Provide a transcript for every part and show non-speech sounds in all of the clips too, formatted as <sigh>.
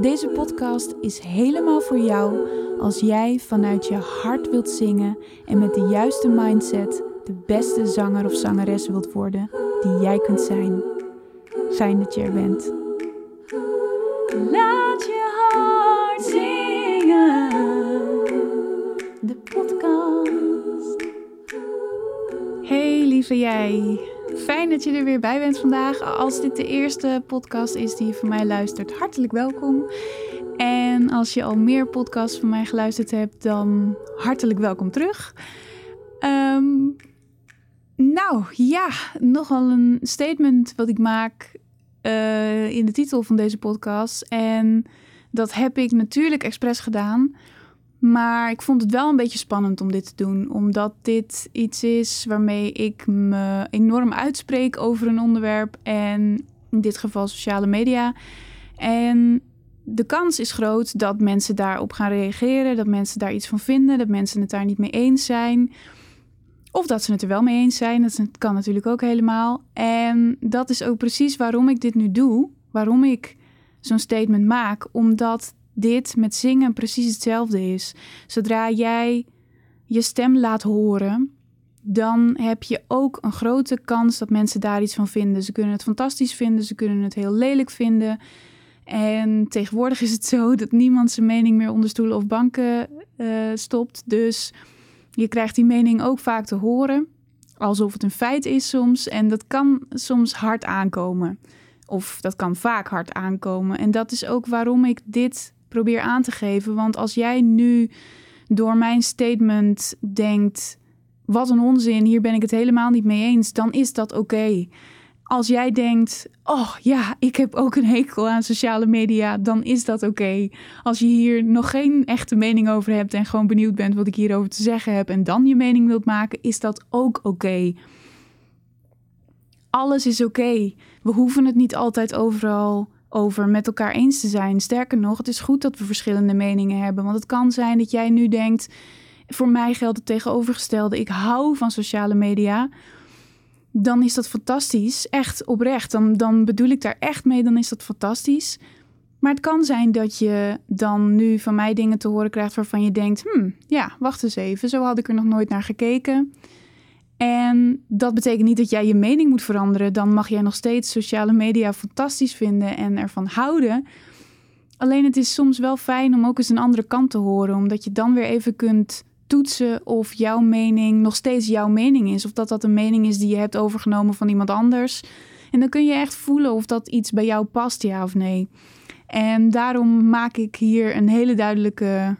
Deze podcast is helemaal voor jou als jij vanuit je hart wilt zingen en met de juiste mindset de beste zanger of zangeres wilt worden die jij kunt zijn. Fijn dat je er bent. Laat je hart zingen. De podcast. Hey lieve jij. Fijn dat je er weer bij bent vandaag. Als dit de eerste podcast is die je van mij luistert, hartelijk welkom. En als je al meer podcasts van mij geluisterd hebt, dan hartelijk welkom terug. Ehm, nou ja, nogal een statement wat ik maak uh, in de titel van deze podcast. En dat heb ik natuurlijk expres gedaan. Maar ik vond het wel een beetje spannend om dit te doen, omdat dit iets is waarmee ik me enorm uitspreek over een onderwerp en in dit geval sociale media. En de kans is groot dat mensen daarop gaan reageren, dat mensen daar iets van vinden, dat mensen het daar niet mee eens zijn. Of dat ze het er wel mee eens zijn, dat kan natuurlijk ook helemaal. En dat is ook precies waarom ik dit nu doe, waarom ik zo'n statement maak, omdat dit met zingen precies hetzelfde is. Zodra jij je stem laat horen, dan heb je ook een grote kans dat mensen daar iets van vinden. Ze kunnen het fantastisch vinden, ze kunnen het heel lelijk vinden. En tegenwoordig is het zo dat niemand zijn mening meer onder stoelen of banken uh, stopt. Dus je krijgt die mening ook vaak te horen, alsof het een feit is soms. En dat kan soms hard aankomen. Of dat kan vaak hard aankomen. En dat is ook waarom ik dit probeer aan te geven. Want als jij nu door mijn statement denkt: wat een onzin, hier ben ik het helemaal niet mee eens, dan is dat oké. Als jij denkt: oh ja, ik heb ook een hekel aan sociale media, dan is dat oké. Als je hier nog geen echte mening over hebt en gewoon benieuwd bent wat ik hierover te zeggen heb en dan je mening wilt maken, is dat ook oké. Alles is oké. We hoeven het niet altijd overal over met elkaar eens te zijn. Sterker nog, het is goed dat we verschillende meningen hebben. Want het kan zijn dat jij nu denkt: voor mij geldt het tegenovergestelde. Ik hou van sociale media. Dan is dat fantastisch. Echt oprecht. Dan, dan bedoel ik daar echt mee. Dan is dat fantastisch. Maar het kan zijn dat je dan nu van mij dingen te horen krijgt waarvan je denkt: hmm, ja, wacht eens even. Zo had ik er nog nooit naar gekeken. En dat betekent niet dat jij je mening moet veranderen. Dan mag jij nog steeds sociale media fantastisch vinden en ervan houden. Alleen het is soms wel fijn om ook eens een andere kant te horen, omdat je dan weer even kunt toetsen of jouw mening nog steeds jouw mening is. Of dat dat een mening is die je hebt overgenomen van iemand anders. En dan kun je echt voelen of dat iets bij jou past, ja of nee. En daarom maak ik hier een hele duidelijke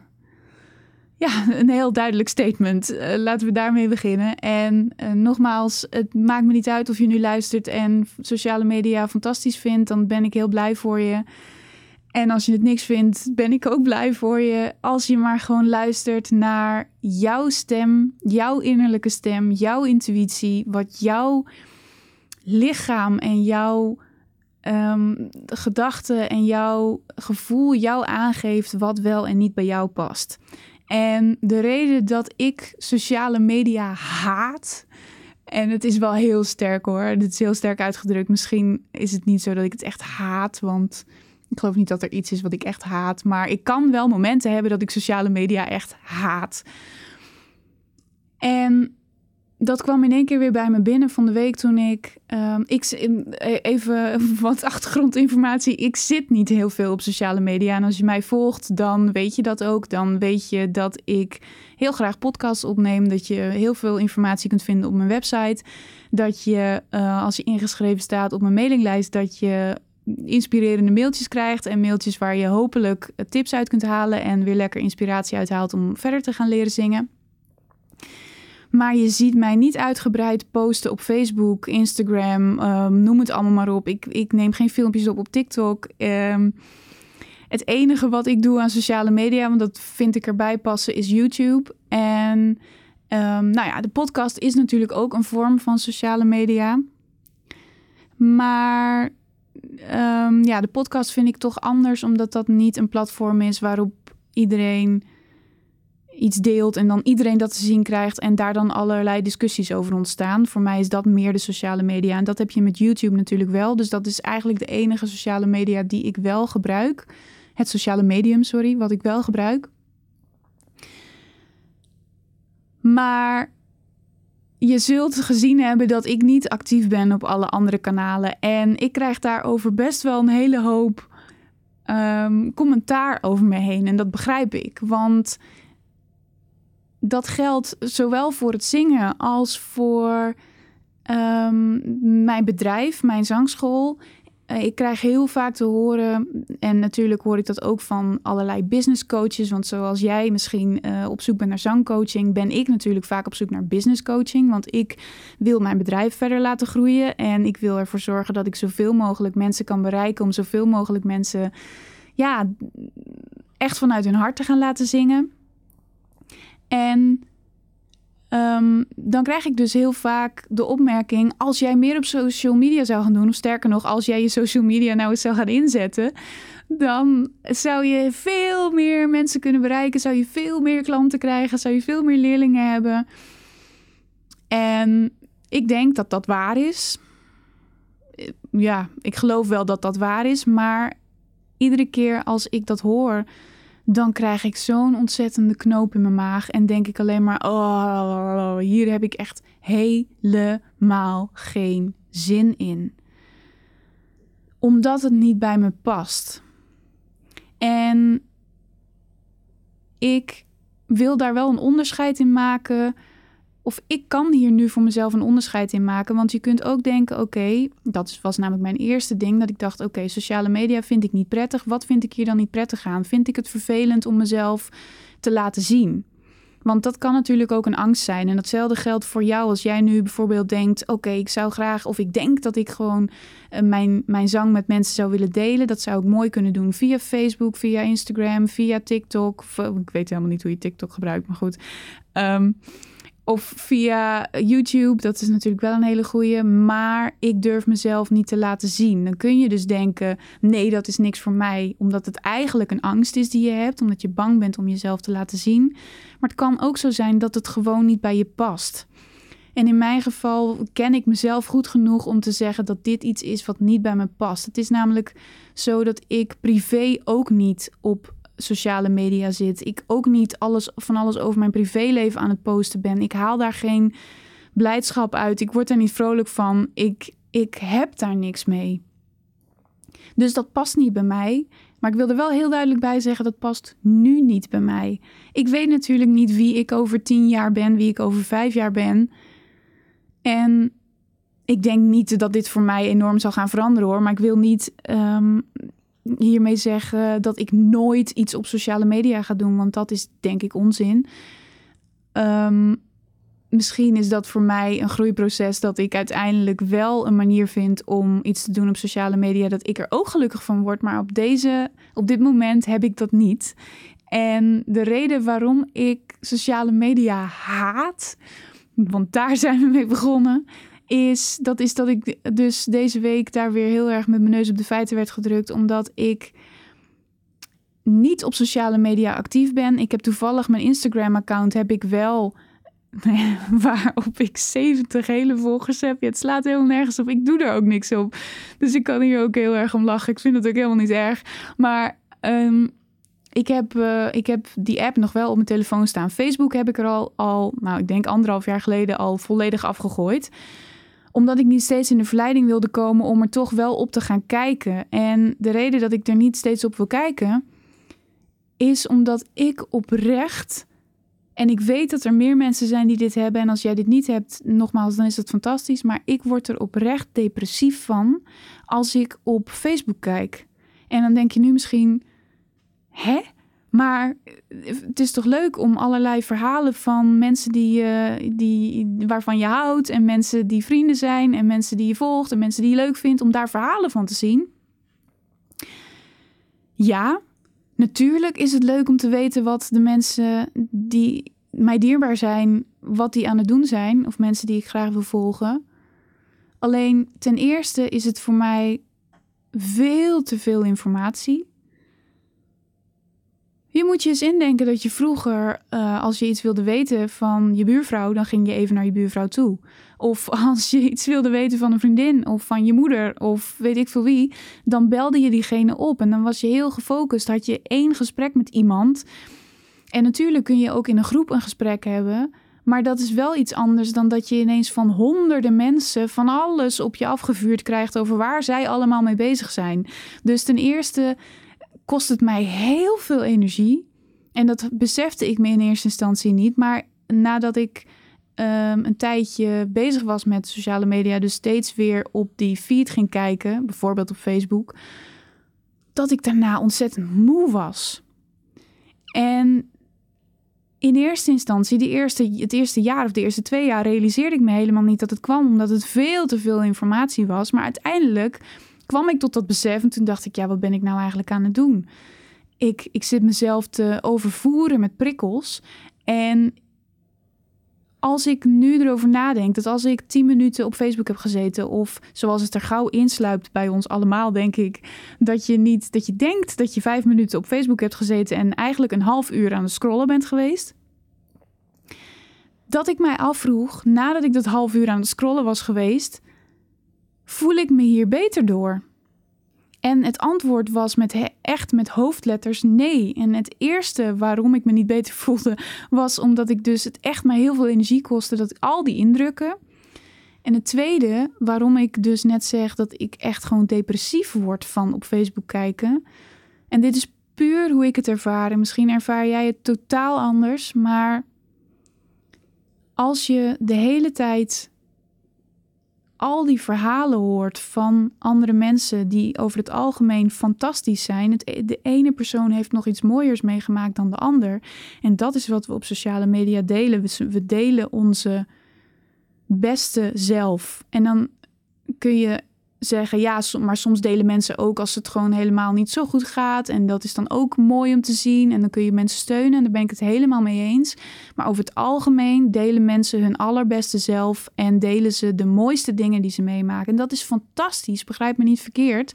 ja, een heel duidelijk statement. Uh, laten we daarmee beginnen. En uh, nogmaals, het maakt me niet uit of je nu luistert en sociale media fantastisch vindt. Dan ben ik heel blij voor je. En als je het niks vindt, ben ik ook blij voor je. Als je maar gewoon luistert naar jouw stem, jouw innerlijke stem, jouw intuïtie, wat jouw lichaam en jouw um, gedachten en jouw gevoel jou aangeeft wat wel en niet bij jou past. En de reden dat ik sociale media haat. En het is wel heel sterk hoor. Het is heel sterk uitgedrukt. Misschien is het niet zo dat ik het echt haat. Want ik geloof niet dat er iets is wat ik echt haat. Maar ik kan wel momenten hebben dat ik sociale media echt haat. En dat kwam in één keer weer bij me binnen van de week toen ik. Um, ik e, even <laughs> wat achtergrondinformatie. Ik zit niet heel veel op sociale media. En als je mij volgt, dan weet je dat ook. Dan weet je dat ik heel graag podcasts opneem. Dat je heel veel informatie kunt vinden op mijn website. Dat je, uh, als je ingeschreven staat op mijn mailinglijst, dat je inspirerende mailtjes krijgt. En mailtjes waar je hopelijk tips uit kunt halen. En weer lekker inspiratie uithaalt om verder te gaan leren zingen. Maar je ziet mij niet uitgebreid posten op Facebook, Instagram, um, noem het allemaal maar op. Ik, ik neem geen filmpjes op op TikTok. Um, Het enige wat ik doe aan sociale media, want dat vind ik erbij passen, is YouTube. En ehm, nou ja, de podcast is natuurlijk ook een vorm van sociale media. Maar ja, de podcast vind ik toch anders, omdat dat niet een platform is waarop iedereen iets deelt en dan iedereen dat te zien krijgt en daar dan allerlei discussies over ontstaan. Voor mij is dat meer de sociale media en dat heb je met YouTube natuurlijk wel. Dus dat is eigenlijk de enige sociale media die ik wel gebruik. Het sociale medium, sorry, wat ik wel gebruik. Maar je zult gezien hebben dat ik niet actief ben op alle andere kanalen. En ik krijg daarover best wel een hele hoop um, commentaar over me heen. En dat begrijp ik. Want dat geldt zowel voor het zingen als voor um, mijn bedrijf, mijn zangschool. Eh, ik krijg heel vaak te horen, en natuurlijk hoor ik dat ook van allerlei business coaches. Want zoals jij misschien uh, op zoek bent naar zangcoaching, ben ik natuurlijk vaak op zoek naar business coaching. Want ik wil mijn bedrijf verder laten groeien. En ik wil ervoor zorgen dat ik zoveel mogelijk mensen kan bereiken. Om zoveel mogelijk mensen ja, echt vanuit hun hart te gaan laten zingen. En um, dan krijg ik dus heel vaak de opmerking: als jij meer op social media zou gaan doen, of sterker nog, als jij je social media nou eens zou gaan inzetten, dan zou je veel meer mensen kunnen bereiken, zou je veel meer klanten krijgen, zou je veel meer leerlingen hebben. En ik denk dat dat waar is. Ja, ik geloof wel dat dat waar is, maar iedere keer als ik dat hoor, dan krijg ik zo'n ontzettende knoop in mijn maag. En denk ik alleen maar: oh, hier heb ik echt helemaal geen zin in. Omdat het niet bij me past. En ik wil daar wel een onderscheid in maken of ik kan hier nu voor mezelf een onderscheid in maken. Want je kunt ook denken: oké, dat was namelijk mijn eerste ding. Dat ik dacht: oké, sociale media vind ik niet prettig. Wat vind ik hier dan niet prettig aan? Vind ik het vervelend om mezelf te laten zien? Want dat kan natuurlijk ook een angst zijn. En datzelfde geldt voor jou als jij nu bijvoorbeeld denkt: oké, ik zou graag, of ik denk dat ik gewoon uh, mijn, mijn zang met mensen zou willen delen. Dat zou ik mooi kunnen doen via Facebook, via Instagram, via TikTok. Ik weet helemaal niet hoe je TikTok gebruikt, maar goed. Um, of via YouTube, dat is natuurlijk wel een hele goede. Maar ik durf mezelf niet te laten zien. Dan kun je dus denken: nee, dat is niks voor mij. Omdat het eigenlijk een angst is die je hebt. Omdat je bang bent om jezelf te laten zien. Maar het kan ook zo zijn dat het gewoon niet bij je past. En in mijn geval ken ik mezelf goed genoeg om te zeggen dat dit iets is wat niet bij me past. Het is namelijk zo dat ik privé ook niet op sociale media zit. Ik ook niet alles, van alles over mijn privéleven aan het posten ben. Ik haal daar geen blijdschap uit. Ik word er niet vrolijk van. Ik, ik heb daar niks mee. Dus dat past niet bij mij. Maar ik wil er wel heel duidelijk bij zeggen, dat past nu niet bij mij. Ik weet natuurlijk niet wie ik over tien jaar ben, wie ik over vijf jaar ben. En ik denk niet dat dit voor mij enorm zal gaan veranderen hoor. Maar ik wil niet ehm, hiermee zeggen dat ik nooit iets op sociale media ga doen, want dat is denk ik onzin. Um, misschien is dat voor mij een groeiproces dat ik uiteindelijk wel een manier vind om iets te doen op sociale media dat ik er ook gelukkig van word, maar op deze op dit moment heb ik dat niet. En de reden waarom ik sociale media haat, want daar <laughs> zijn we mee begonnen, is dat, is dat ik dus deze week daar weer heel erg met mijn neus op de feiten werd gedrukt. Omdat ik niet op sociale media actief ben. Ik heb toevallig mijn Instagram-account heb ik wel. <laughs> Waarop ik 70 hele volgers heb. Het slaat helemaal nergens op. Ik doe er ook niks op. Dus ik kan hier ook heel erg om lachen. Ik vind het ook helemaal niet erg. Maar um, ik heb, uh, ik heb die app nog wel op mijn telefoon staan. Facebook heb ik er al, al, nou, ik denk anderhalf jaar geleden al volledig afgegooid omdat ik niet steeds in de verleiding wilde komen om er toch wel op te gaan kijken. En de reden dat ik er niet steeds op wil kijken, is omdat ik oprecht. En ik weet dat er meer mensen zijn die dit hebben. En als jij dit niet hebt, nogmaals, dan is het fantastisch. Maar ik word er oprecht depressief van als ik op Facebook kijk. En dan denk je nu misschien: hè? Maar het is toch leuk om allerlei verhalen van mensen die, uh, die, waarvan je houdt. En mensen die vrienden zijn. En mensen die je volgt. En mensen die je leuk vindt. Om daar verhalen van te zien. Ja, Natuurlijk is het leuk om te weten wat de mensen die mij dierbaar zijn, wat die aan het doen zijn, of mensen die ik graag wil volgen. Alleen ten eerste is het voor mij veel te veel informatie. Je moet je eens indenken dat je vroeger, uh, als je iets wilde weten van je buurvrouw, dan ging je even naar je buurvrouw toe. Of <laughs> als je iets wilde weten van een vriendin of van je moeder of weet ik veel wie, dan belde je diegene op en dan was je heel gefocust. Had je één gesprek met iemand. En natuurlijk kun je ook in een groep een gesprek hebben. Maar dat is wel iets anders dan dat je ineens van honderden mensen van alles op je afgevuurd krijgt over waar zij allemaal mee bezig zijn. Dus ten eerste kost het mij heel veel energie. En dat besefte ik me in eerste instantie niet. Maar nadat ik um, een tijdje bezig was met sociale media, dus steeds weer op die feed ging kijken, bijvoorbeeld op Facebook, dat ik daarna ontzettend moe was. En in eerste instantie, de eerste, het eerste jaar of de eerste twee jaar, realiseerde ik me helemaal niet dat het kwam, omdat het veel te veel informatie was. Maar uiteindelijk kwam ik tot dat besef en toen dacht ik, ja, wat ben ik nou eigenlijk aan het doen? Ik, ik zit mezelf te overvoeren met prikkels. En als ik nu erover nadenk, dat als ik tien minuten op Facebook heb gezeten, of zoals het er gauw insluipt bij ons allemaal, denk ik, dat je niet, dat je denkt dat je vijf minuten op Facebook hebt gezeten en eigenlijk een half uur aan het scrollen bent geweest. Dat ik mij afvroeg, nadat ik dat half uur aan het scrollen was geweest, voel ik me hier beter door? En het antwoord was met echt met hoofdletters nee. En het eerste waarom ik me niet beter <laughs> voelde, was omdat ik dus het echt mij heel veel energie kostte, dat ik al die indrukken. En het tweede, waarom ik dus net zeg dat ik echt gewoon depressief word van op Facebook kijken. En dit is puur hoe ik het ervaar. En misschien ervaar jij het totaal anders. Maar als je de hele tijd al die verhalen hoort van andere mensen die over het algemeen fantastisch zijn. E-, de ene persoon heeft nog iets mooiers meegemaakt dan de ander. En dat is wat we op sociale media delen. We, delen onze beste zelf. En dan kun je zeggen, ja, maar soms delen mensen ook als het gewoon helemaal niet zo goed gaat. En dat is dan ook mooi om te zien. En dan kun je mensen steunen. En daar ben ik het helemaal mee eens. Maar over het algemeen delen mensen hun allerbeste zelf. En delen ze de mooiste dingen die ze meemaken. En dat is fantastisch, begrijp me niet verkeerd.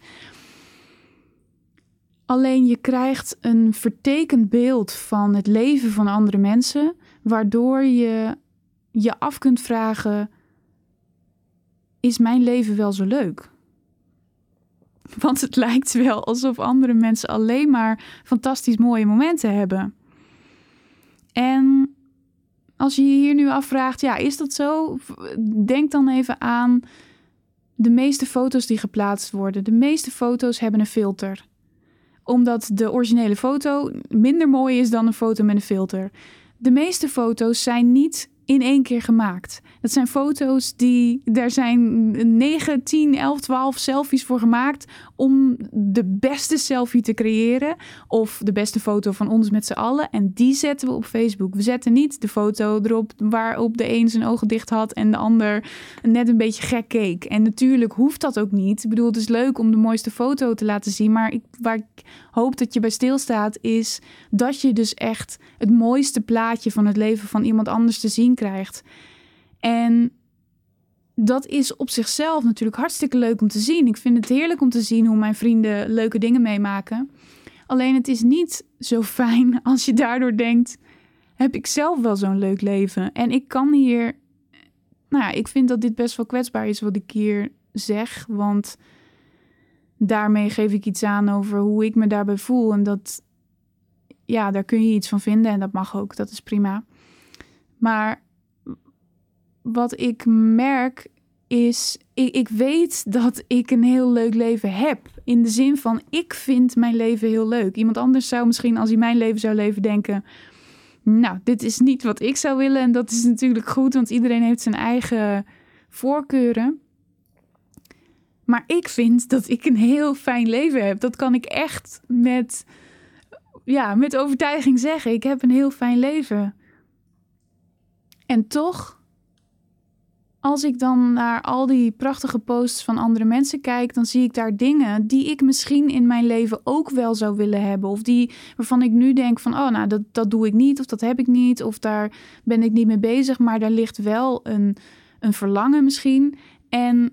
Alleen je krijgt een vertekend beeld van het leven van andere mensen, waardoor je je af kunt vragen: is mijn leven wel zo leuk? <laughs> Want het lijkt wel alsof andere mensen alleen maar fantastisch mooie momenten hebben. En als je je hier nu afvraagt, ja, is dat zo? Denk dan even aan de meeste foto's die geplaatst worden. De meeste foto's hebben een filter omdat de originele foto minder mooi is dan een foto met een filter. De meeste foto's zijn niet in één keer gemaakt. Dat zijn foto's die. Daar zijn 9, 10, 11, 12 selfies voor gemaakt. om de beste selfie te creëren. Of de beste foto van ons met z'n allen. En die zetten we op Facebook. We zetten niet de foto erop waarop de een zijn ogen dicht had. en de ander net een beetje gek keek. En natuurlijk hoeft dat ook niet. Ik bedoel, het is leuk om de mooiste foto te laten zien. Maar ik, waar ik hoop dat je bij stilstaat, is dat je dus echt het mooiste plaatje van het leven van iemand anders te zien krijgt. En dat is op zichzelf natuurlijk hartstikke leuk om te zien. Ik vind het heerlijk om te zien hoe mijn vrienden leuke dingen meemaken. Alleen het is niet zo fijn <laughs> als je daardoor denkt: heb ik zelf wel zo'n leuk leven? En ik kan hier. Nou ja, ik vind dat dit best wel kwetsbaar is wat ik hier zeg. Want daarmee geef ik iets aan over hoe ik me daarbij voel. En dat, ja, daar kun je iets van vinden en dat mag ook, dat is prima. Maar wat ik merk is, ik, ik weet dat ik een heel leuk leven heb. In de zin van, ik vind mijn leven heel leuk. Iemand anders zou misschien, als hij mijn leven zou leven, denken... Nou, dit is niet wat ik zou willen. En dat is natuurlijk goed, want iedereen heeft zijn eigen voorkeuren. Maar ik vind dat ik een heel fijn leven heb. Dat kan ik echt met, ja, met overtuiging zeggen. Ik heb een heel fijn leven. En toch als ik dan naar al die prachtige posts van andere mensen kijk, dan zie ik daar dingen die ik misschien in mijn leven ook wel zou willen hebben. Of die waarvan ik nu denk van, oh nou, dat, dat doe ik niet, of dat heb ik niet, of daar ben ik niet mee bezig. Maar daar ligt wel een, een verlangen misschien. En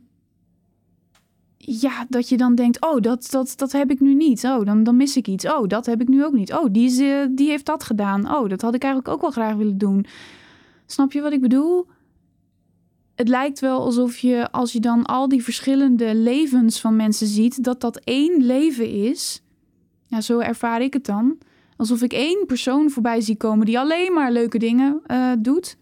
ja, dat je dan denkt, oh, dat, dat, dat heb ik nu niet. Oh, dan, dan mis ik iets. Oh, dat heb ik nu ook niet. Oh, die, is, uh, die heeft dat gedaan. Oh, dat had ik eigenlijk ook wel graag willen doen. Snap je wat ik bedoel? Het lijkt wel alsof je, als je dan al die verschillende levens van mensen ziet, dat dat één leven is. Ja, zo ervaar ik het dan. Alsof ik één persoon voorbij zie komen die alleen maar leuke dingen uh, doet.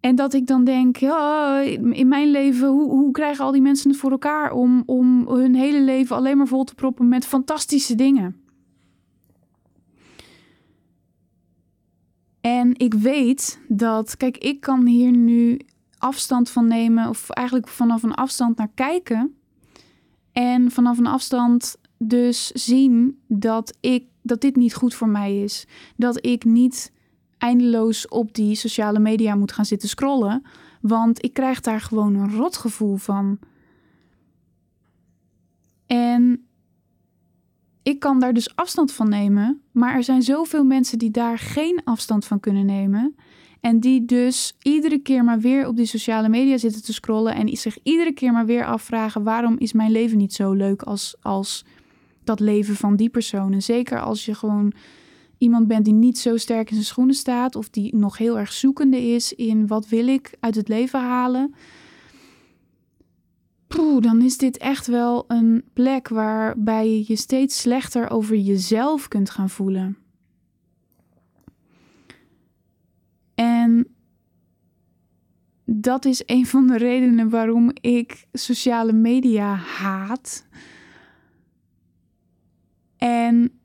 En dat ik dan denk, ja, in mijn leven, hoe, hoe krijgen al die mensen het voor elkaar om, om hun hele leven alleen maar vol te proppen met fantastische dingen? En ik weet dat, kijk, ik kan hier nu afstand van nemen, of eigenlijk vanaf een afstand naar kijken. En vanaf een afstand dus zien dat, ik, dat dit niet goed voor mij is. Dat ik niet eindeloos op die sociale media moet gaan zitten scrollen. Want ik krijg daar gewoon een rotgevoel van. En ik kan daar dus afstand van nemen. Maar er zijn zoveel mensen die daar geen afstand van kunnen nemen. En die dus iedere keer maar weer op die sociale media zitten te scrollen. En zich iedere keer maar weer afvragen: waarom is mijn leven niet zo leuk als, als dat leven van die persoon? En zeker als je gewoon iemand bent die niet zo sterk in zijn schoenen staat. Of die nog heel erg zoekende is in wat wil ik uit het leven halen. Poeh, dan is dit echt wel een plek waarbij je je steeds slechter over jezelf kunt gaan voelen. En dat is een van de redenen waarom ik sociale media haat. En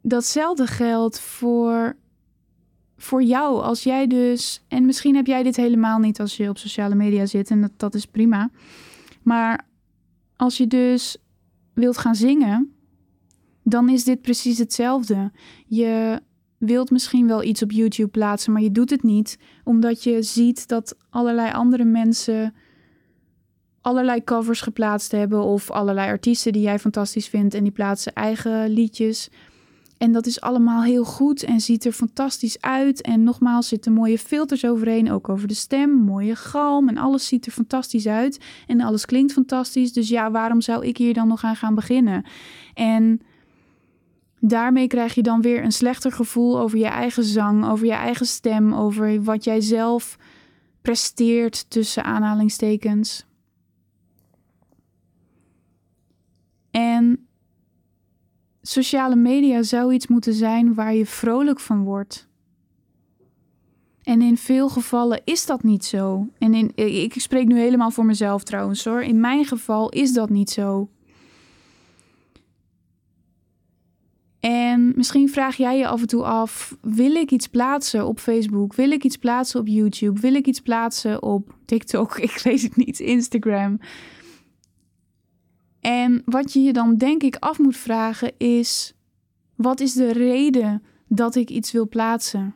datzelfde geldt voor, voor jou. Als jij dus, en misschien heb jij dit helemaal niet als je op sociale media zit, en dat, dat is prima. Maar als je dus wilt gaan zingen, dan is dit precies hetzelfde. Je wilt misschien wel iets op YouTube plaatsen, maar je doet het niet, omdat je ziet dat allerlei andere mensen allerlei covers geplaatst hebben of allerlei artiesten die jij fantastisch vindt en die plaatsen eigen liedjes. En dat is allemaal heel goed en ziet er fantastisch uit. En nogmaals zitten mooie filters overheen, ook over de stem, mooie galm en alles ziet er fantastisch uit. En alles klinkt fantastisch. Dus ja, waarom zou ik hier dan nog aan gaan beginnen? En daarmee krijg je dan weer een slechter gevoel over je eigen zang, over je eigen stem, over wat jij zelf presteert tussen aanhalingstekens. En sociale media zou iets moeten zijn waar je vrolijk van wordt. En in veel gevallen is dat niet zo. En in, ik spreek nu helemaal voor mezelf trouwens hoor. In mijn geval is dat niet zo. En misschien vraag jij je af en toe af: wil ik iets plaatsen op Facebook? Wil ik iets plaatsen op YouTube? Wil ik iets plaatsen op TikTok? <laughs> Ik weet het niet, Instagram. En wat je je dan denk ik af moet vragen is: wat is de reden dat ik iets wil plaatsen?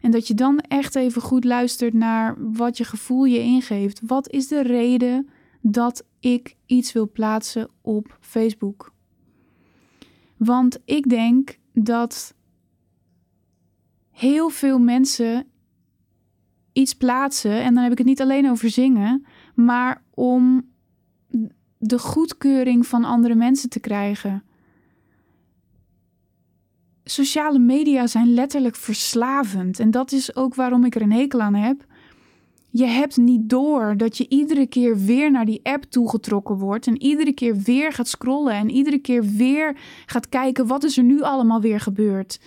En dat je dan echt even goed luistert naar wat je gevoel je ingeeft. Wat is de reden dat ik iets wil plaatsen op Facebook? Want ik denk dat heel veel mensen iets plaatsen, en dan heb ik het niet alleen over zingen, maar om de goedkeuring van andere mensen te krijgen. Sociale media zijn letterlijk verslavend en dat is ook waarom ik er een hekel aan heb. Je hebt niet door dat je iedere keer weer naar die app toegetrokken wordt en iedere keer weer gaat scrollen en iedere keer weer gaat kijken wat is er nu allemaal weer gebeurd.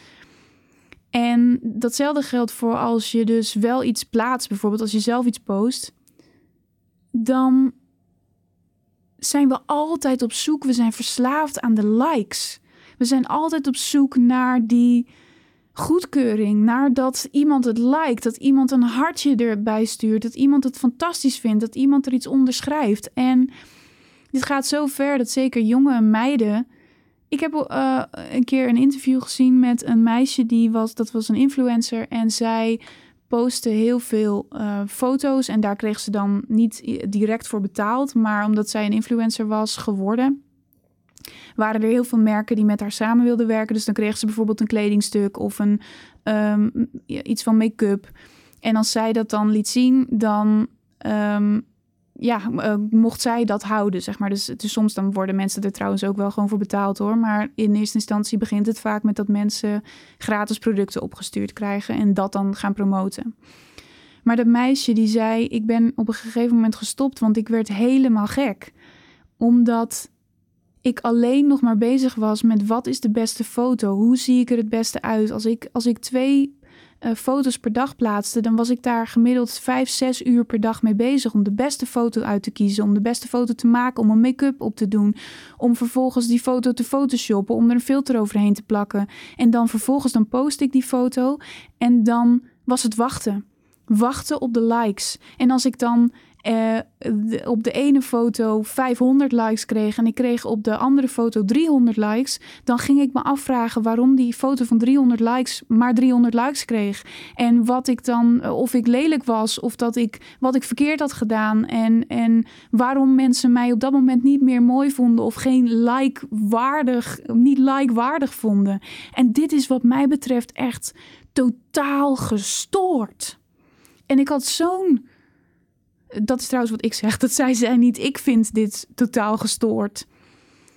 En datzelfde geldt voor als je dus wel iets plaatst, bijvoorbeeld als je zelf iets post, dan zijn we altijd op zoek. We zijn verslaafd aan de likes. We zijn altijd op zoek naar die goedkeuring, naar dat iemand het liked, dat iemand een hartje erbij stuurt, dat iemand het fantastisch vindt, dat iemand er iets onder schrijft. En dit gaat zo ver dat zeker jonge meiden. Ik heb uh, een keer een interview gezien met een meisje die was, dat was een influencer en zij postte heel veel uh, foto's en daar kreeg ze dan niet direct voor betaald, maar omdat zij een influencer was geworden, waren er heel veel merken die met haar samen wilden werken. Dus dan kreeg ze bijvoorbeeld een kledingstuk of een, um, iets van make-up. En als zij dat dan liet zien, dan um, ja, uh, mocht zij dat houden, zeg maar. Dus, dus soms dan worden mensen er trouwens ook wel gewoon voor betaald hoor. Maar in eerste instantie begint het vaak met dat mensen gratis producten opgestuurd krijgen en dat dan gaan promoten. Maar dat meisje die zei: Ik ben op een gegeven moment gestopt, want ik werd helemaal gek. Omdat ik alleen nog maar bezig was met wat is de beste foto? Hoe zie ik er het beste uit? Als ik, als ik twee uh, foto's per dag plaatste, dan was ik daar gemiddeld 5, 6 uur per dag mee bezig om de beste foto uit te kiezen, om de beste foto te maken, om een make-up op te doen, om vervolgens die foto te photoshoppen, om er een filter overheen te plakken. En dan vervolgens dan post ik die foto en dan was het wachten. Wachten op de likes. En als ik dan uh, op de ene foto 500 likes kreeg en ik kreeg op de andere foto 300 likes, dan ging ik me afvragen waarom die foto van 300 likes maar 300 likes kreeg. En wat ik dan, eh, of ik lelijk was, of dat ik wat ik verkeerd had gedaan. En, en waarom mensen mij op dat moment niet meer mooi vonden of geen like waardig, niet like waardig vonden. En dit is wat mij betreft echt totaal gestoord. En ik had zo'n dat is trouwens wat ik zeg. Dat zei zij niet. Ik vind dit totaal gestoord.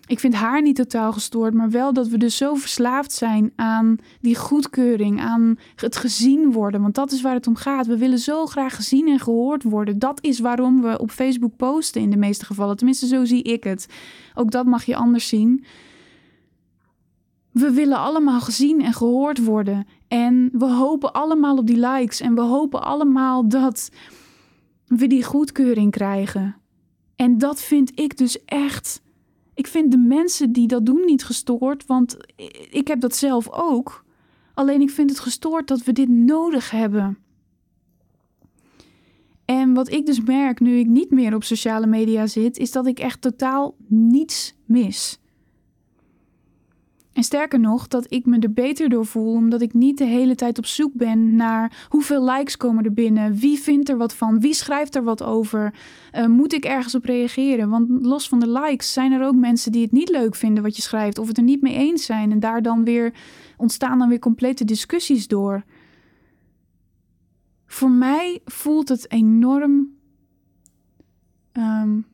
Ik vind haar niet totaal gestoord, maar wel dat we dus zo verslaafd zijn aan die goedkeuring, aan het gezien worden. Want dat is waar het om gaat. We willen zo graag gezien en gehoord worden. Dat is waarom we op Facebook posten in de meeste gevallen. Tenminste, zo zie ik het. Ook dat mag je anders zien. We willen allemaal gezien en gehoord worden. En we hopen allemaal op die likes. En we hopen allemaal dat we die goedkeuring krijgen. En dat vind ik dus echt. Ik vind de mensen die dat doen niet gestoord, want ik heb dat zelf ook. Alleen ik vind het gestoord dat we dit nodig hebben. En wat ik dus merk nu ik niet meer op sociale media zit, is dat ik echt totaal niets mis. En sterker nog, dat ik me er beter door voel, omdat ik niet de hele tijd op zoek ben naar hoeveel likes komen er binnen, wie vindt er wat van, wie schrijft er wat over, uh, moet ik ergens op reageren? Want los van de likes zijn er ook mensen die het niet leuk vinden wat je schrijft, of het er niet mee eens zijn en daar dan weer ontstaan dan weer complete discussies door. Voor mij voelt het enorm. Um,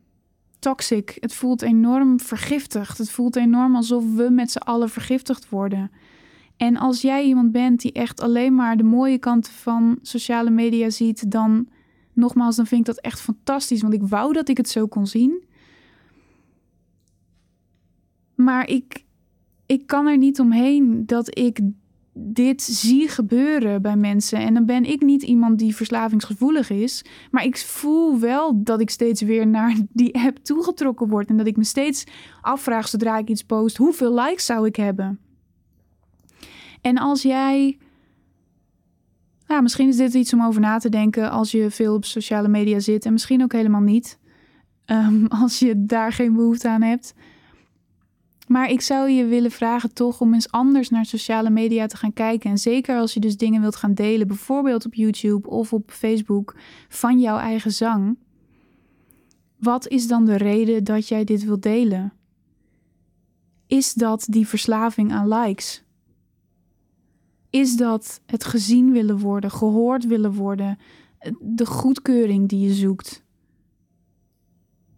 toxic. Het voelt enorm vergiftigd. Het voelt enorm alsof we met z'n allen vergiftigd worden. En als jij iemand bent die echt alleen maar de mooie kanten van sociale media ziet, dan nogmaals, dan vind ik dat echt fantastisch. Want ik wou dat ik het zo kon zien. Maar ik, ik kan er niet omheen dat ik dit zie gebeuren bij mensen. En dan ben ik niet iemand die verslavingsgevoelig is. Maar ik voel wel dat ik steeds weer naar die app toegetrokken word. En dat ik me steeds afvraag zodra ik iets post: hoeveel likes zou ik hebben? En als jij. Nou, misschien is dit iets om over na te denken als je veel op sociale media zit. En misschien ook helemaal niet. Um, <laughs> als je daar geen behoefte aan hebt. Maar ik zou je willen vragen toch om eens anders naar sociale media te gaan kijken. En zeker als je dus dingen wilt gaan delen, bijvoorbeeld op YouTube of op Facebook, van jouw eigen zang. Wat is dan de reden dat jij dit wilt delen? Is dat die verslaving aan likes? Is dat het gezien willen worden, gehoord willen worden, de goedkeuring die je zoekt?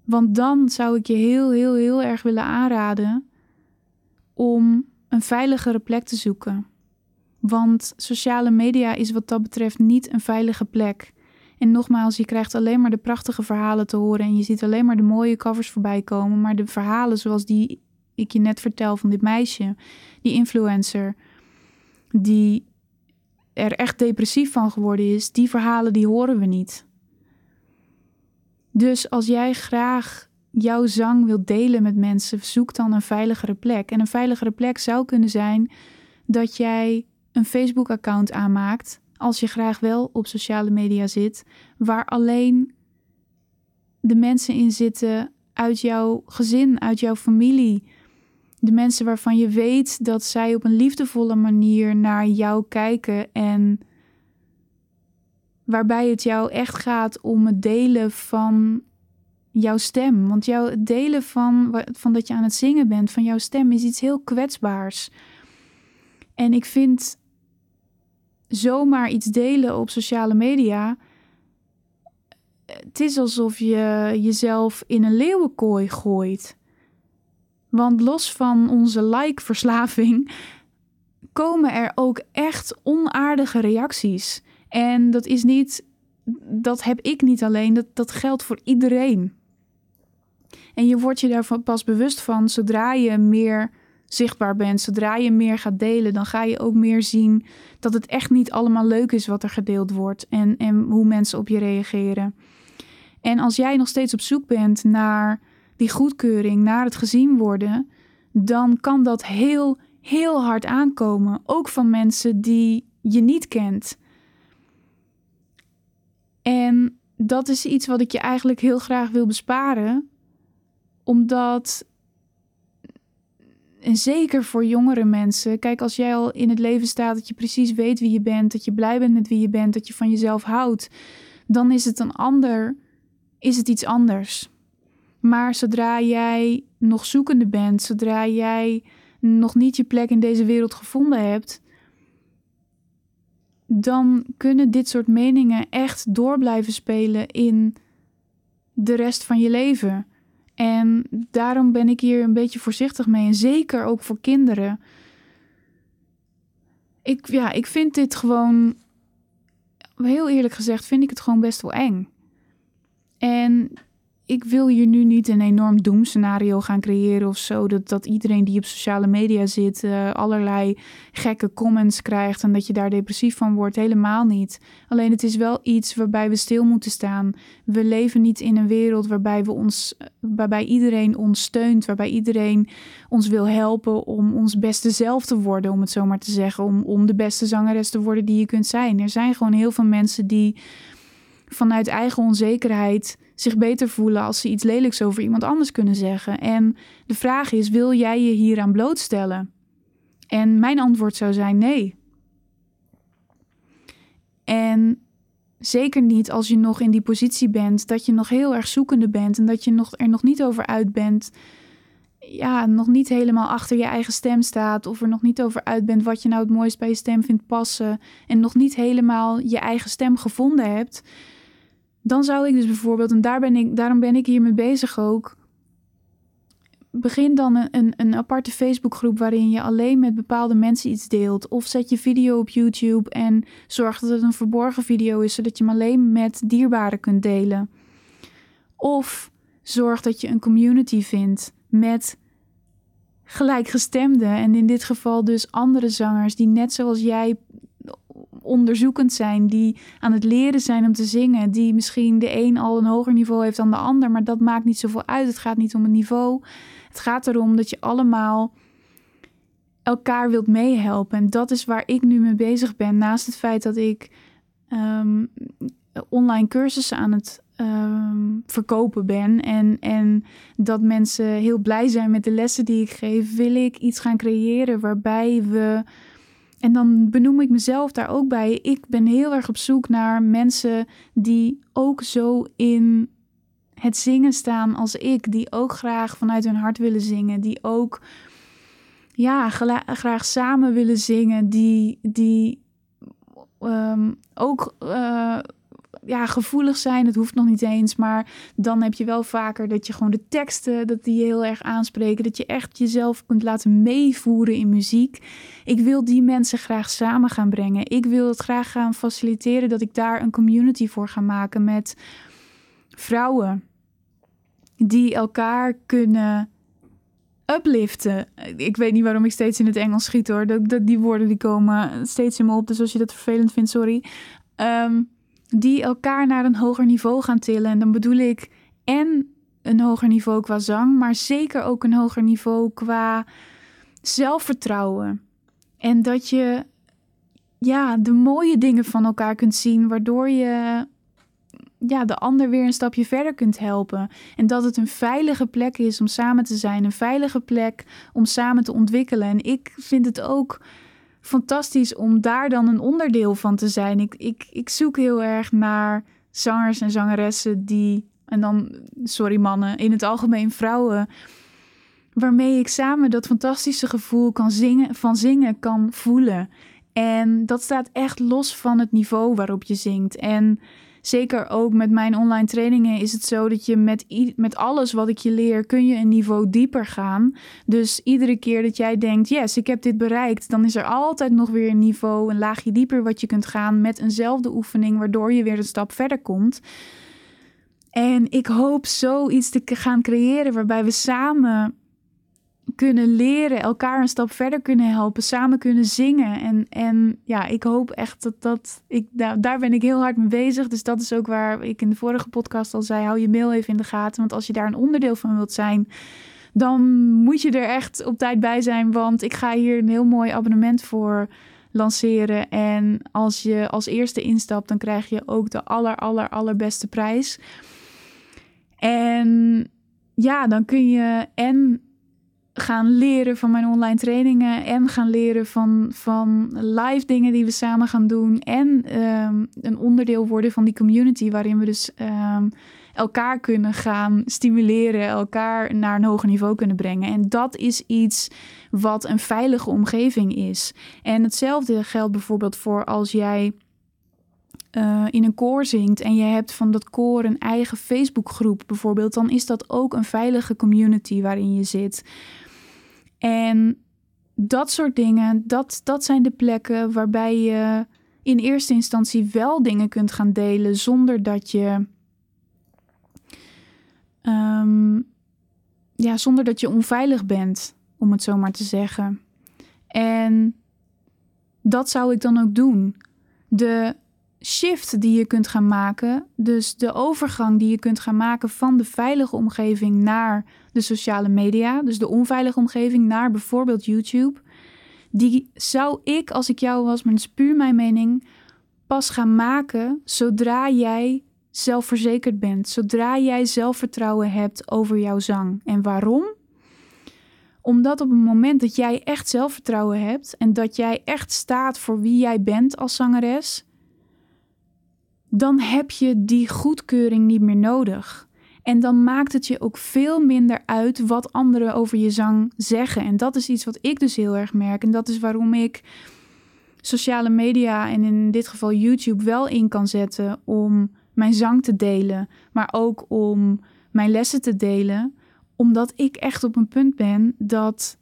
Want dan zou ik je heel, heel, heel erg willen aanraden om een veiligere plek te zoeken. Want sociale media is wat dat betreft niet een veilige plek. En nogmaals, je krijgt alleen maar de prachtige verhalen te horen en je ziet alleen maar de mooie covers voorbij komen. Maar de verhalen zoals die ik je net vertel van dit meisje, die influencer, die er echt depressief van geworden is, die verhalen die horen we niet. Dus als jij graag jouw zang wilt delen met mensen, zoek dan een veiligere plek. En een veiligere plek zou kunnen zijn dat jij een Facebook-account aanmaakt, als je graag wel op sociale media zit, waar alleen de mensen in zitten uit jouw gezin, uit jouw familie. De mensen waarvan je weet dat zij op een liefdevolle manier naar jou kijken en waarbij het jou echt gaat om het delen van jouw stem. Want jouw delen van, van dat je aan het zingen bent, van jouw stem, is iets heel kwetsbaars. En ik vind zomaar iets delen op sociale media. Het is alsof je jezelf in een leeuwenkooi gooit. Want los van onze like-verslaving <laughs> komen er ook echt onaardige reacties. En dat is niet, dat heb ik niet alleen, dat, dat geldt voor iedereen. En je wordt je daarvan pas bewust van zodra je meer zichtbaar bent, zodra je meer gaat delen, dan ga je ook meer zien dat het echt niet allemaal leuk is wat er gedeeld wordt en, en hoe mensen op je reageren. En als jij nog steeds op zoek bent naar die goedkeuring, naar het gezien worden, dan kan dat heel, heel hard aankomen. Ook van mensen die je niet kent. En dat is iets wat ik je eigenlijk heel graag wil besparen, omdat en zeker voor jongere mensen. Kijk, als jij al in het leven staat dat je precies weet wie je bent, dat je blij bent met wie je bent, dat je van jezelf houdt, dan is het een ander, is het iets anders. Maar zodra jij nog zoekende bent, zodra jij nog niet je plek in deze wereld gevonden hebt, dan kunnen dit soort meningen echt door blijven spelen in de rest van je leven. En daarom ben ik hier een beetje voorzichtig mee. En zeker ook voor kinderen. Ik, ja, ik vind dit gewoon, heel eerlijk gezegd, vind ik het gewoon best wel eng. En ik wil hier nu niet een enorm doemscenario gaan creëren of zo. Dat, dat iedereen die op sociale media zit uh, allerlei gekke comments krijgt en dat je daar depressief van wordt. Helemaal niet. Alleen het is wel iets waarbij we stil moeten staan. We leven niet in een wereld waarbij, we ons, waarbij iedereen ons steunt, waarbij iedereen ons wil helpen om ons beste zelf te worden, om het zo maar te zeggen. Om, om de beste zangeres te worden die je kunt zijn. Er zijn gewoon heel veel mensen die vanuit eigen onzekerheid zich beter voelen als ze iets lelijks over iemand anders kunnen zeggen. En de vraag is: wil jij je hieraan blootstellen? En mijn antwoord zou zijn nee. En zeker niet als je nog in die positie bent dat je nog heel erg zoekende bent en dat je nog, er nog niet over uit bent. Ja, nog niet helemaal achter je eigen stem staat. Of er nog niet over uit bent wat je nou het mooist bij je stem vindt passen. En nog niet helemaal je eigen stem gevonden hebt dan zou ik dus bijvoorbeeld, en daar ben ik, daarom ben ik hiermee bezig ook. Begin dan een, een, een aparte Facebookgroep waarin je alleen met bepaalde mensen iets deelt. Of zet je video op YouTube en zorg dat het een verborgen video is, zodat je hem alleen met dierbaren kunt delen. Of zorg dat je een community vindt met gelijkgestemden. En in dit geval dus andere zangers die net zoals jij onderzoekend zijn, die aan het leren zijn om te zingen, die misschien de een al een hoger niveau heeft dan de ander, maar dat maakt niet zoveel uit. Het gaat niet om het niveau. Het gaat erom dat je allemaal elkaar wilt meehelpen. En dat is waar ik nu mee bezig ben. Naast het feit dat ik um, online cursussen aan het ehm, verkopen ben en, en dat mensen heel blij zijn met de lessen die ik geef, wil ik iets gaan creëren waarbij we en dan benoem ik mezelf daar ook bij. Ik ben heel erg op zoek naar mensen die ook zo in het zingen staan als ik. Die ook graag vanuit hun hart willen zingen. Die ook ja, graag samen willen zingen. Die, die um, ook uh, ja, gevoelig zijn. Het hoeft nog niet eens. Maar dan heb je wel vaker dat je gewoon de teksten, dat die heel erg aanspreken. Dat je echt jezelf kunt laten meevoeren in muziek. Ik wil die mensen graag samen gaan brengen. Ik wil het graag gaan faciliteren dat ik daar een community voor ga maken met vrouwen die elkaar kunnen upliften. Ik weet niet waarom ik steeds in het Engels schiet hoor. Dat, dat, die woorden die komen steeds in me op. Dus als je dat vervelend vindt, sorry. Um, die elkaar naar een hoger niveau gaan tillen. En dan bedoel ik en een hoger niveau qua zang, maar zeker ook een hoger niveau qua zelfvertrouwen. En dat je ja, de mooie dingen van elkaar kunt zien, waardoor je ja, de ander weer een stapje verder kunt helpen. En dat het een veilige plek is om samen te zijn, een veilige plek om samen te ontwikkelen. En ik vind het ook fantastisch om daar dan een onderdeel van te zijn. Ik, ik, ik zoek heel erg naar zangers en zangeressen die, en dan, sorry mannen, in het algemeen vrouwen, waarmee ik samen dat fantastische gevoel kan zingen, van zingen kan voelen. En dat staat echt los van het niveau waarop je zingt. En zeker ook met mijn online trainingen is het zo dat je met, met alles wat ik je leer, kun je een niveau dieper gaan. Dus iedere keer dat jij denkt, yes, ik heb dit bereikt, dan is er altijd nog weer een niveau, een laagje dieper wat je kunt gaan met eenzelfde oefening, waardoor je weer een stap verder komt. En ik hoop zoiets te gaan creëren waarbij we samen kunnen leren, elkaar een stap verder kunnen helpen, samen kunnen zingen. En, en ja, ik hoop echt dat dat. Ik, daar, ben ik heel hard mee bezig. Dus dat is ook waar ik in de vorige podcast al zei: hou je mail even in de gaten. Want als je daar een onderdeel van wilt zijn, dan moet je er echt op tijd bij zijn. Want ik ga hier een heel mooi abonnement voor lanceren. En als je als eerste instapt, dan krijg je ook de aller, aller, allerbeste prijs. En ja, dan kun je en gaan leren van mijn online trainingen en gaan leren van, van live dingen die we samen gaan doen. En ehm, een onderdeel worden van die community waarin we dus ehm, elkaar kunnen gaan stimuleren, elkaar naar een hoger niveau kunnen brengen. En dat is iets wat een veilige omgeving is. En hetzelfde geldt bijvoorbeeld voor als jij. Uh, in een koor zingt en je hebt van dat koor een eigen Facebookgroep bijvoorbeeld, dan is dat ook een veilige community waarin je zit. En dat soort dingen, dat, dat zijn de plekken waarbij je in eerste instantie wel dingen kunt gaan delen zonder dat je. Ehm, ja, zonder dat je onveilig bent, om het zo maar te zeggen. En dat zou ik dan ook doen. De shift die je kunt gaan maken, dus de overgang die je kunt gaan maken van de veilige omgeving naar de sociale media, dus de onveilige omgeving naar bijvoorbeeld YouTube, die zou ik als ik jou was, maar het is puur mijn mening, pas gaan maken zodra jij zelfverzekerd bent, zodra jij zelfvertrouwen hebt over jouw zang. En waarom? Omdat op het moment dat jij echt zelfvertrouwen hebt en dat jij echt staat voor wie jij bent als zangeres, dan heb je die goedkeuring niet meer nodig. En dan maakt het je ook veel minder uit wat anderen over je zang zeggen. En dat is iets wat ik dus heel erg merk. En dat is waarom ik sociale media en in dit geval YouTube wel in kan zetten om mijn zang te delen, maar ook om mijn lessen te delen, omdat ik echt op een punt ben dat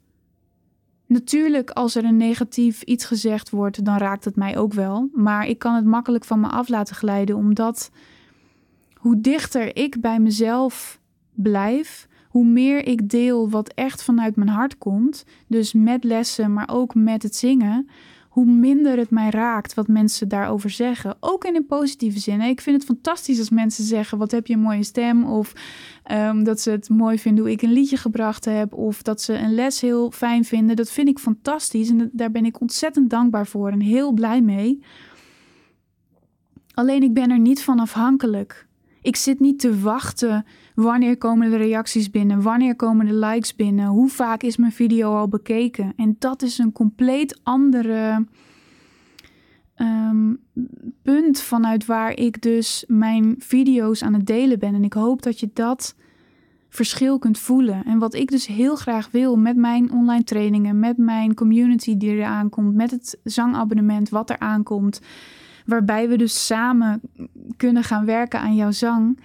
Natuurlijk, als er een negatief iets gezegd wordt, dan raakt het mij ook wel. Maar ik kan het makkelijk van me af laten glijden, omdat hoe dichter ik bij mezelf blijf, hoe meer ik deel wat echt vanuit mijn hart komt, dus met lessen, maar ook met het zingen, hoe minder het mij raakt wat mensen daarover zeggen. Ook in een positieve zin. Ik vind het fantastisch als mensen zeggen: Wat heb je een mooie stem? Of ehm, dat ze het mooi vinden hoe ik een liedje gebracht heb. Of dat ze een les heel fijn vinden. Dat vind ik fantastisch. En daar ben ik ontzettend dankbaar voor en heel blij mee. Alleen ik ben er niet van afhankelijk. Ik zit niet te wachten wanneer komen de reacties binnen, wanneer komen de likes binnen, hoe vaak is mijn video al bekeken. En dat is een compleet andere um, punt vanuit waar ik dus mijn video's aan het delen ben. En ik hoop dat je dat verschil kunt voelen. En wat ik dus heel graag wil met mijn online trainingen, met mijn community die er aankomt, met het zangabonnement wat er aankomt waarbij we dus samen kunnen gaan werken aan jouw zang.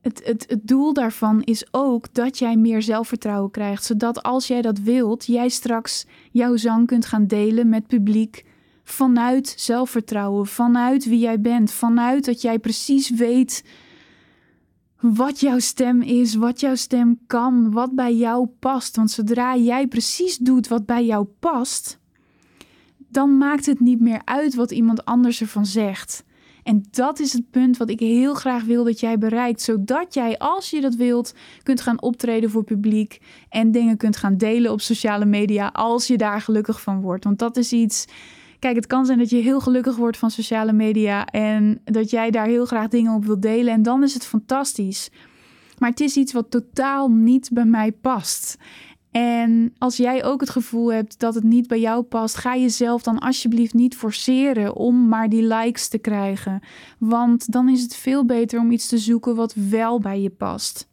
Het, het, het doel daarvan is ook dat jij meer zelfvertrouwen krijgt, zodat als jij dat wilt, jij straks jouw zang kunt gaan delen met publiek vanuit zelfvertrouwen, vanuit wie jij bent, vanuit dat jij precies weet wat jouw stem is, wat jouw stem kan, wat bij jou past. Want zodra jij precies doet wat bij jou past, dan maakt het niet meer uit wat iemand anders ervan zegt. En dat is het punt wat ik heel graag wil dat jij bereikt, zodat jij, als je dat wilt, kunt gaan optreden voor publiek en dingen kunt gaan delen op sociale media als je daar gelukkig van wordt. Want dat is iets. Kijk, het kan zijn dat je heel gelukkig wordt van sociale media en dat jij daar heel graag dingen op wilt delen en dan is het fantastisch. Maar het is iets wat totaal niet bij mij past. En als jij ook het gevoel hebt dat het niet bij jou past, ga jezelf dan alsjeblieft niet forceren om maar die likes te krijgen. Want dan is het veel beter om iets te zoeken wat wel bij je past.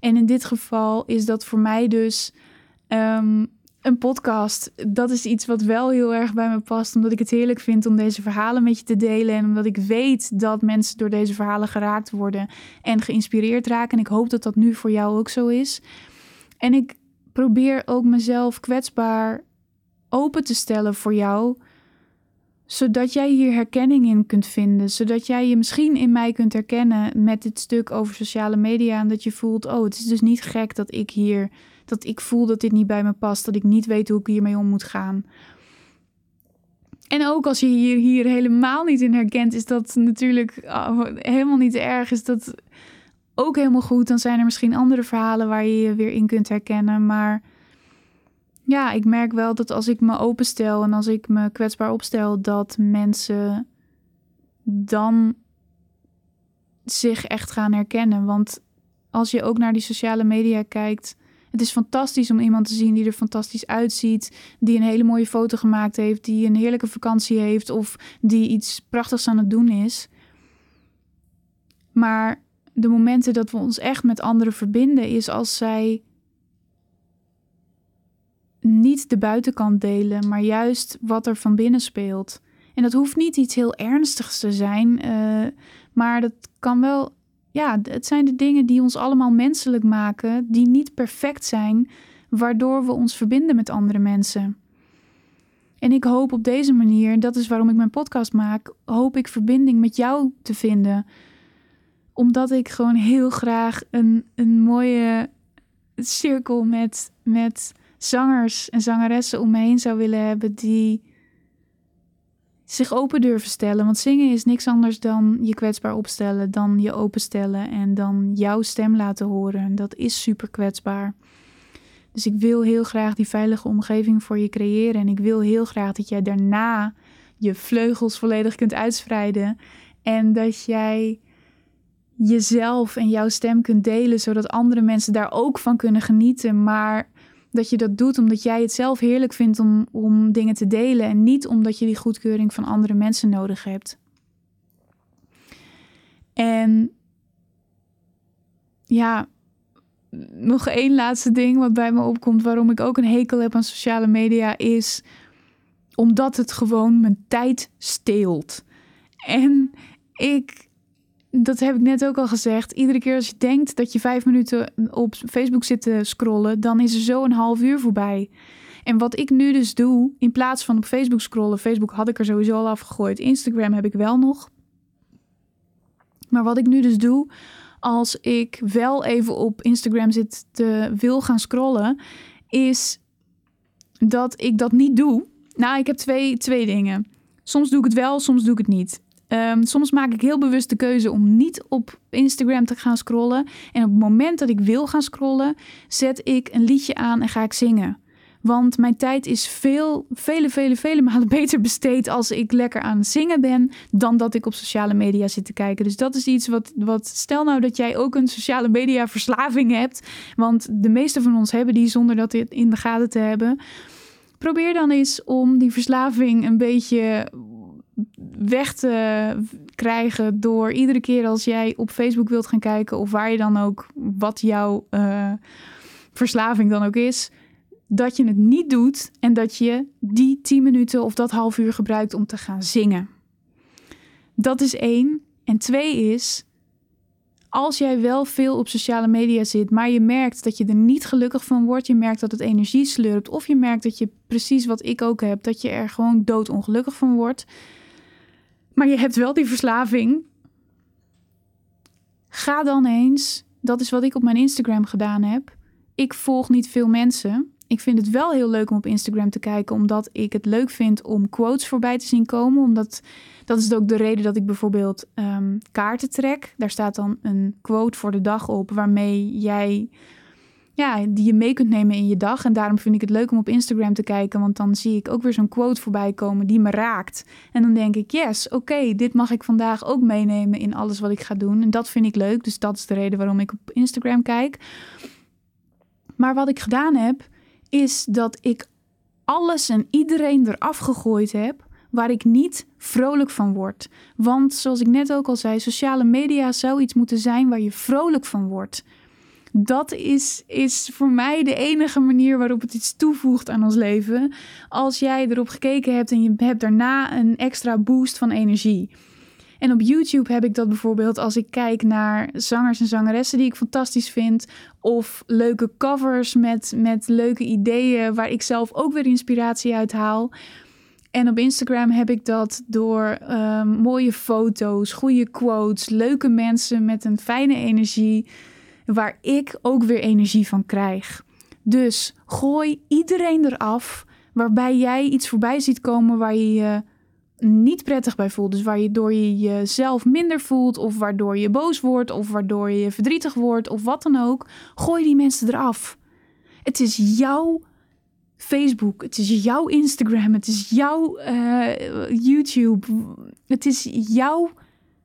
En in dit geval is dat voor mij dus ehm, een podcast. Dat is iets wat wel heel erg bij me past, omdat ik het heerlijk vind om deze verhalen met je te delen. En omdat ik weet dat mensen door deze verhalen geraakt worden en geïnspireerd raken. En ik hoop dat dat nu voor jou ook zo is. En ik probeer ook mezelf kwetsbaar open te stellen voor jou, zodat jij hier herkenning in kunt vinden, zodat jij je misschien in mij kunt herkennen met dit stuk over sociale media en dat je voelt, oh, het is dus niet gek dat ik hier, dat ik voel dat dit niet bij me past, dat ik niet weet hoe ik hiermee om moet gaan. En ook als je hier, hier helemaal niet in herkent, is dat natuurlijk oh, helemaal niet erg. Is dat ook helemaal goed. Dan zijn er misschien andere verhalen waar je je weer in kunt herkennen. Maar ja, ik merk wel dat als ik me openstel en als ik me kwetsbaar opstel, dat mensen dan zich echt gaan herkennen. Want als je ook naar die sociale media kijkt, het is fantastisch om iemand te zien die er fantastisch uitziet, die een hele mooie foto gemaakt heeft, die een heerlijke vakantie heeft of die iets prachtigs aan het doen is. Maar de momenten dat we ons echt met anderen verbinden, is als zij niet de buitenkant delen, maar juist wat er van binnen speelt. En dat hoeft niet iets heel ernstigs te zijn, uh, maar dat kan wel, ja, het zijn de dingen die ons allemaal menselijk maken, die niet perfect zijn, waardoor we ons verbinden met andere mensen. En ik hoop op deze manier, dat is waarom ik mijn podcast maak, hoop ik verbinding met jou te vinden omdat ik gewoon heel graag een, een mooie cirkel met, met zangers en zangeressen om me heen zou willen hebben die zich open durven stellen. Want zingen is niks anders dan je kwetsbaar opstellen, dan je openstellen en dan jouw stem laten horen. Dat is super kwetsbaar. Dus ik wil heel graag die veilige omgeving voor je creëren. En ik wil heel graag dat jij daarna je vleugels volledig kunt uitspreiden. En dat jij jezelf en jouw stem kunt delen, zodat andere mensen daar ook van kunnen genieten. Maar dat je dat doet omdat jij het zelf heerlijk vindt om, om dingen te delen en niet omdat je die goedkeuring van andere mensen nodig hebt. En ja, nog één laatste ding wat bij me opkomt, waarom ik ook een hekel heb aan sociale media, is omdat het gewoon mijn tijd steelt. En ik dat heb ik net ook al gezegd. Iedere keer als je denkt dat je vijf minuten op Facebook zit te scrollen, dan is er zo een half uur voorbij. En wat ik nu dus doe, in plaats van op Facebook scrollen, Facebook had ik er sowieso al afgegooid, Instagram heb ik wel nog. Maar wat ik nu dus doe, als ik wel even op Instagram zit te wil gaan scrollen, is dat ik dat niet doe. Nou, ik heb twee, twee dingen. Soms doe ik het wel, soms doe ik het niet. Ehm, soms maak ik heel bewust de keuze om niet op Instagram te gaan scrollen. En op het moment dat ik wil gaan scrollen, zet ik een liedje aan en ga ik zingen. Want mijn tijd is veel, vele, vele, vele malen <laughs> beter besteed als ik lekker aan het zingen ben, dan dat ik op sociale media zit te kijken. Dus dat is iets wat, wat stel nou dat jij ook een sociale media verslaving hebt. Want de meeste van ons hebben die zonder dat dit in de gaten te hebben. Probeer dan eens om die verslaving een beetje weg te krijgen door iedere keer als jij op Facebook wilt gaan kijken of waar je dan ook, wat jouw uh, verslaving dan ook is, dat je het niet doet en dat je die 10 minuten of dat half uur gebruikt om te gaan zingen. Dat is één. En twee is, als jij wel veel op sociale media zit, maar je merkt dat je er niet gelukkig van wordt, je merkt dat het energie slurpt, of je merkt dat je precies wat ik ook heb, dat je er gewoon doodongelukkig van wordt, maar je hebt wel die verslaving. Ga dan eens, dat is wat ik op mijn Instagram gedaan heb. Ik volg niet veel mensen. Ik vind het wel heel leuk om op Instagram te kijken, omdat ik het leuk vind om quotes voorbij te zien komen. Omdat dat is ook de reden dat ik bijvoorbeeld um, kaarten trek. Daar staat dan een quote voor de dag op, waarmee jij ja, die je mee kunt nemen in je dag. En daarom vind ik het leuk om op Instagram te kijken, want dan zie ik ook weer zo'n quote voorbij komen die me raakt. En dan denk ik, yes, oké, dit mag ik vandaag ook meenemen in alles wat ik ga doen. En dat vind ik leuk, dus dat is de reden waarom ik op Instagram kijk. Maar wat ik gedaan heb, is dat ik alles en iedereen eraf gegooid heb waar ik niet vrolijk van word. Want zoals ik net ook al zei, sociale media zou iets moeten zijn waar je vrolijk van wordt. Dat is, is voor mij de enige manier waarop het iets toevoegt aan ons leven. Als jij erop gekeken hebt en je hebt daarna een extra boost van energie. En op YouTube heb ik dat bijvoorbeeld als ik kijk naar zangers en zangeressen die ik fantastisch vind. Of leuke covers met, met leuke ideeën waar ik zelf ook weer inspiratie uit haal. En op Instagram heb ik dat door ehm, mooie foto's, goede quotes, leuke mensen met een fijne energie, waar ik ook weer energie van krijg. Dus gooi iedereen eraf waarbij jij iets voorbij ziet komen waar je je niet prettig bij voelt. Dus waar je door je jezelf minder voelt, of waardoor je boos wordt, of waardoor je verdrietig wordt, of wat dan ook. Gooi die mensen eraf. Het is jouw Facebook, het is jouw Instagram, het is jouw uh, YouTube, het is jouw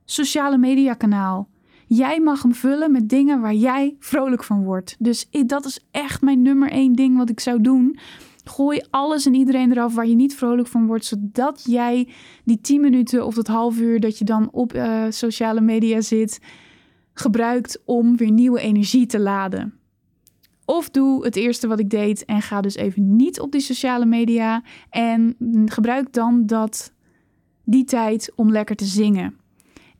sociale media kanaal. Jij mag hem vullen met dingen waar jij vrolijk van wordt. Dus dat is echt mijn nummer één ding wat ik zou doen. Gooi alles en iedereen eraf waar je niet vrolijk van wordt, zodat jij die 10 minuten of dat half uur dat je dan op uh, sociale media zit, gebruikt om weer nieuwe energie te laden. Of doe het eerste wat ik deed en ga dus even niet op die sociale media en gebruik dan dat, die tijd om lekker te zingen.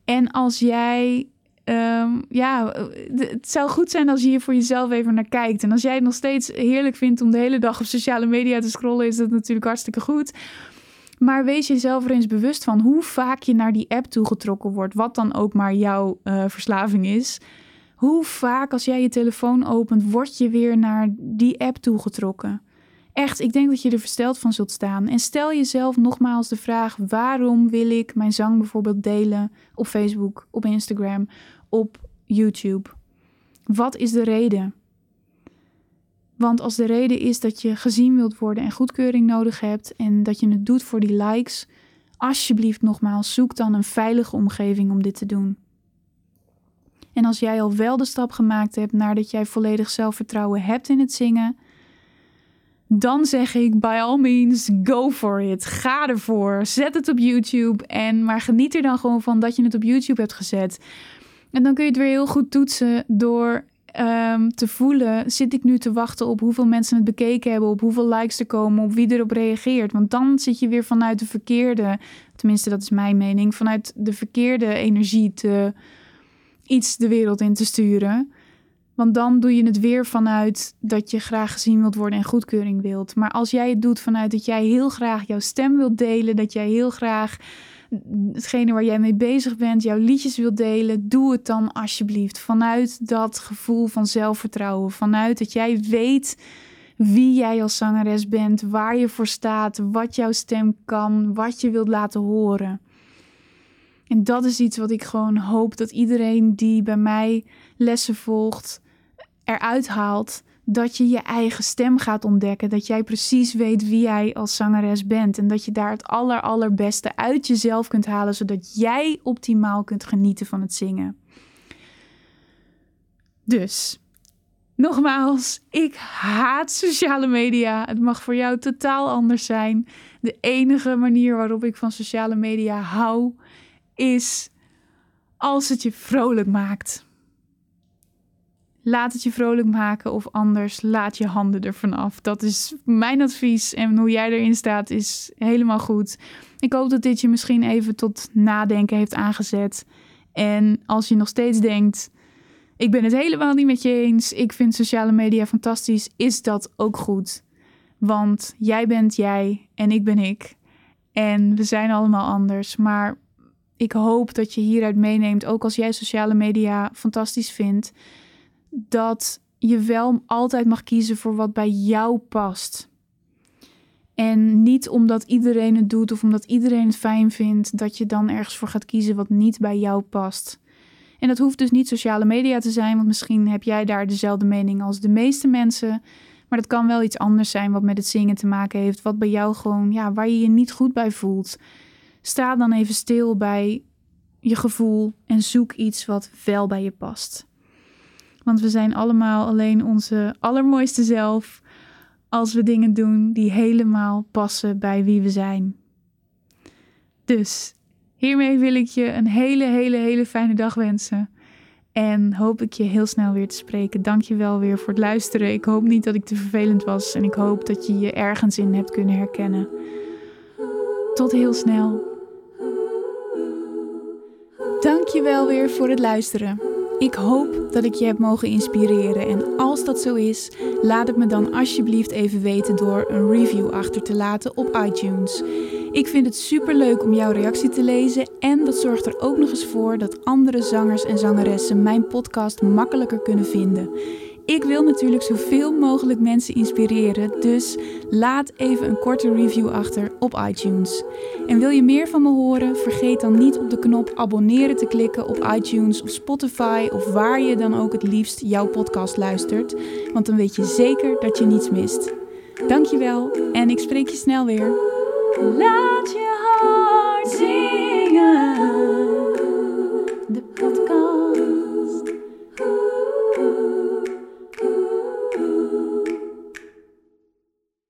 En als jij Um, ja, het zou goed zijn als je hier voor jezelf even naar kijkt. En als jij het nog steeds heerlijk vindt om de hele dag op sociale media te scrollen, is dat natuurlijk hartstikke goed. Maar wees jezelf er eens bewust van hoe vaak je naar die app toegetrokken wordt, wat dan ook maar jouw uh, verslaving is. Hoe vaak als jij je telefoon opent, word je weer naar die app toegetrokken? Echt, ik denk dat je er versteld van zult staan. En stel jezelf nogmaals de vraag: waarom wil ik mijn zang bijvoorbeeld delen op Facebook, op Instagram, op YouTube? Wat is de reden? Want als de reden is dat je gezien wilt worden en goedkeuring nodig hebt en dat je het doet voor die likes, alsjeblieft nogmaals, zoek dan een veilige omgeving om dit te doen. En als jij al wel de stap gemaakt hebt naar dat jij volledig zelfvertrouwen hebt in het zingen, dan zeg ik by all means go for it. Ga ervoor. Zet het op YouTube en maar geniet er dan gewoon van dat je het op YouTube hebt gezet. En dan kun je het weer heel goed toetsen door um, te voelen: zit ik nu te wachten op hoeveel mensen het bekeken hebben, op hoeveel likes er komen, op wie erop reageert? Want dan zit je weer vanuit de verkeerde, tenminste dat is mijn mening, vanuit de verkeerde energie te iets de wereld in te sturen. Want dan doe je het weer vanuit dat je graag gezien wilt worden en goedkeuring wilt. Maar als jij het doet vanuit dat jij heel graag jouw stem wilt delen, dat jij heel graag hetgene waar jij mee bezig bent, jouw liedjes wilt delen, doe het dan alsjeblieft. Vanuit dat gevoel van zelfvertrouwen. Vanuit dat jij weet wie jij als zangeres bent, waar je voor staat, wat jouw stem kan, wat je wilt laten horen. En dat is iets wat ik gewoon hoop dat iedereen die bij mij lessen volgt, eruit haalt dat je je eigen stem gaat ontdekken. Dat jij precies weet wie jij als zangeres bent. En dat je daar het aller, allerbeste uit jezelf kunt halen, zodat jij optimaal kunt genieten van het zingen. Dus, nogmaals, ik haat sociale media. Het mag voor jou totaal anders zijn. De enige manier waarop ik van sociale media hou, is als het je vrolijk maakt. Laat het je vrolijk maken of anders laat je handen ervan af. Dat is mijn advies en hoe jij erin staat is helemaal goed. Ik hoop dat dit je misschien even tot nadenken heeft aangezet. En als je nog steeds denkt, ik ben het helemaal niet met je eens, ik vind sociale media fantastisch, is dat ook goed. Want jij bent jij en ik ben ik. En we zijn allemaal anders. Maar ik hoop dat je hieruit meeneemt, ook als jij sociale media fantastisch vindt dat je wel altijd mag kiezen voor wat bij jou past. En niet omdat iedereen het doet of omdat iedereen het fijn vindt, dat je dan ergens voor gaat kiezen wat niet bij jou past. En dat hoeft dus niet sociale media te zijn, want misschien heb jij daar dezelfde mening als de meeste mensen. Maar dat kan wel iets anders zijn wat met het zingen te maken heeft, wat bij jou gewoon, ja, waar je je niet goed bij voelt. Sta dan even stil bij je gevoel en zoek iets wat wel bij je past. Want we zijn allemaal alleen onze allermooiste zelf als we dingen doen die helemaal passen bij wie we zijn. Dus hiermee wil ik je een hele, hele, hele fijne dag wensen. En hoop ik je heel snel weer te spreken. Dank je wel weer voor het luisteren. Ik hoop niet dat ik te vervelend was. En ik hoop dat je je ergens in hebt kunnen herkennen. Tot heel snel. Dank je wel weer voor het luisteren. Ik hoop dat ik je heb mogen inspireren. En als dat zo is, laat het me dan alsjeblieft even weten door een review achter te laten op iTunes. Ik vind het super leuk om jouw reactie te lezen en dat zorgt er ook nog eens voor dat andere zangers en zangeressen mijn podcast makkelijker kunnen vinden. Ik wil natuurlijk zoveel mogelijk mensen inspireren, dus laat even een korte review achter op iTunes. En wil je meer van me horen? Vergeet dan niet op de knop abonneren te klikken op iTunes of Spotify of waar je dan ook het liefst jouw podcast luistert, want dan weet je zeker dat je niets mist. Dankjewel en ik spreek je snel weer. Laat je hart zingen. De podcast.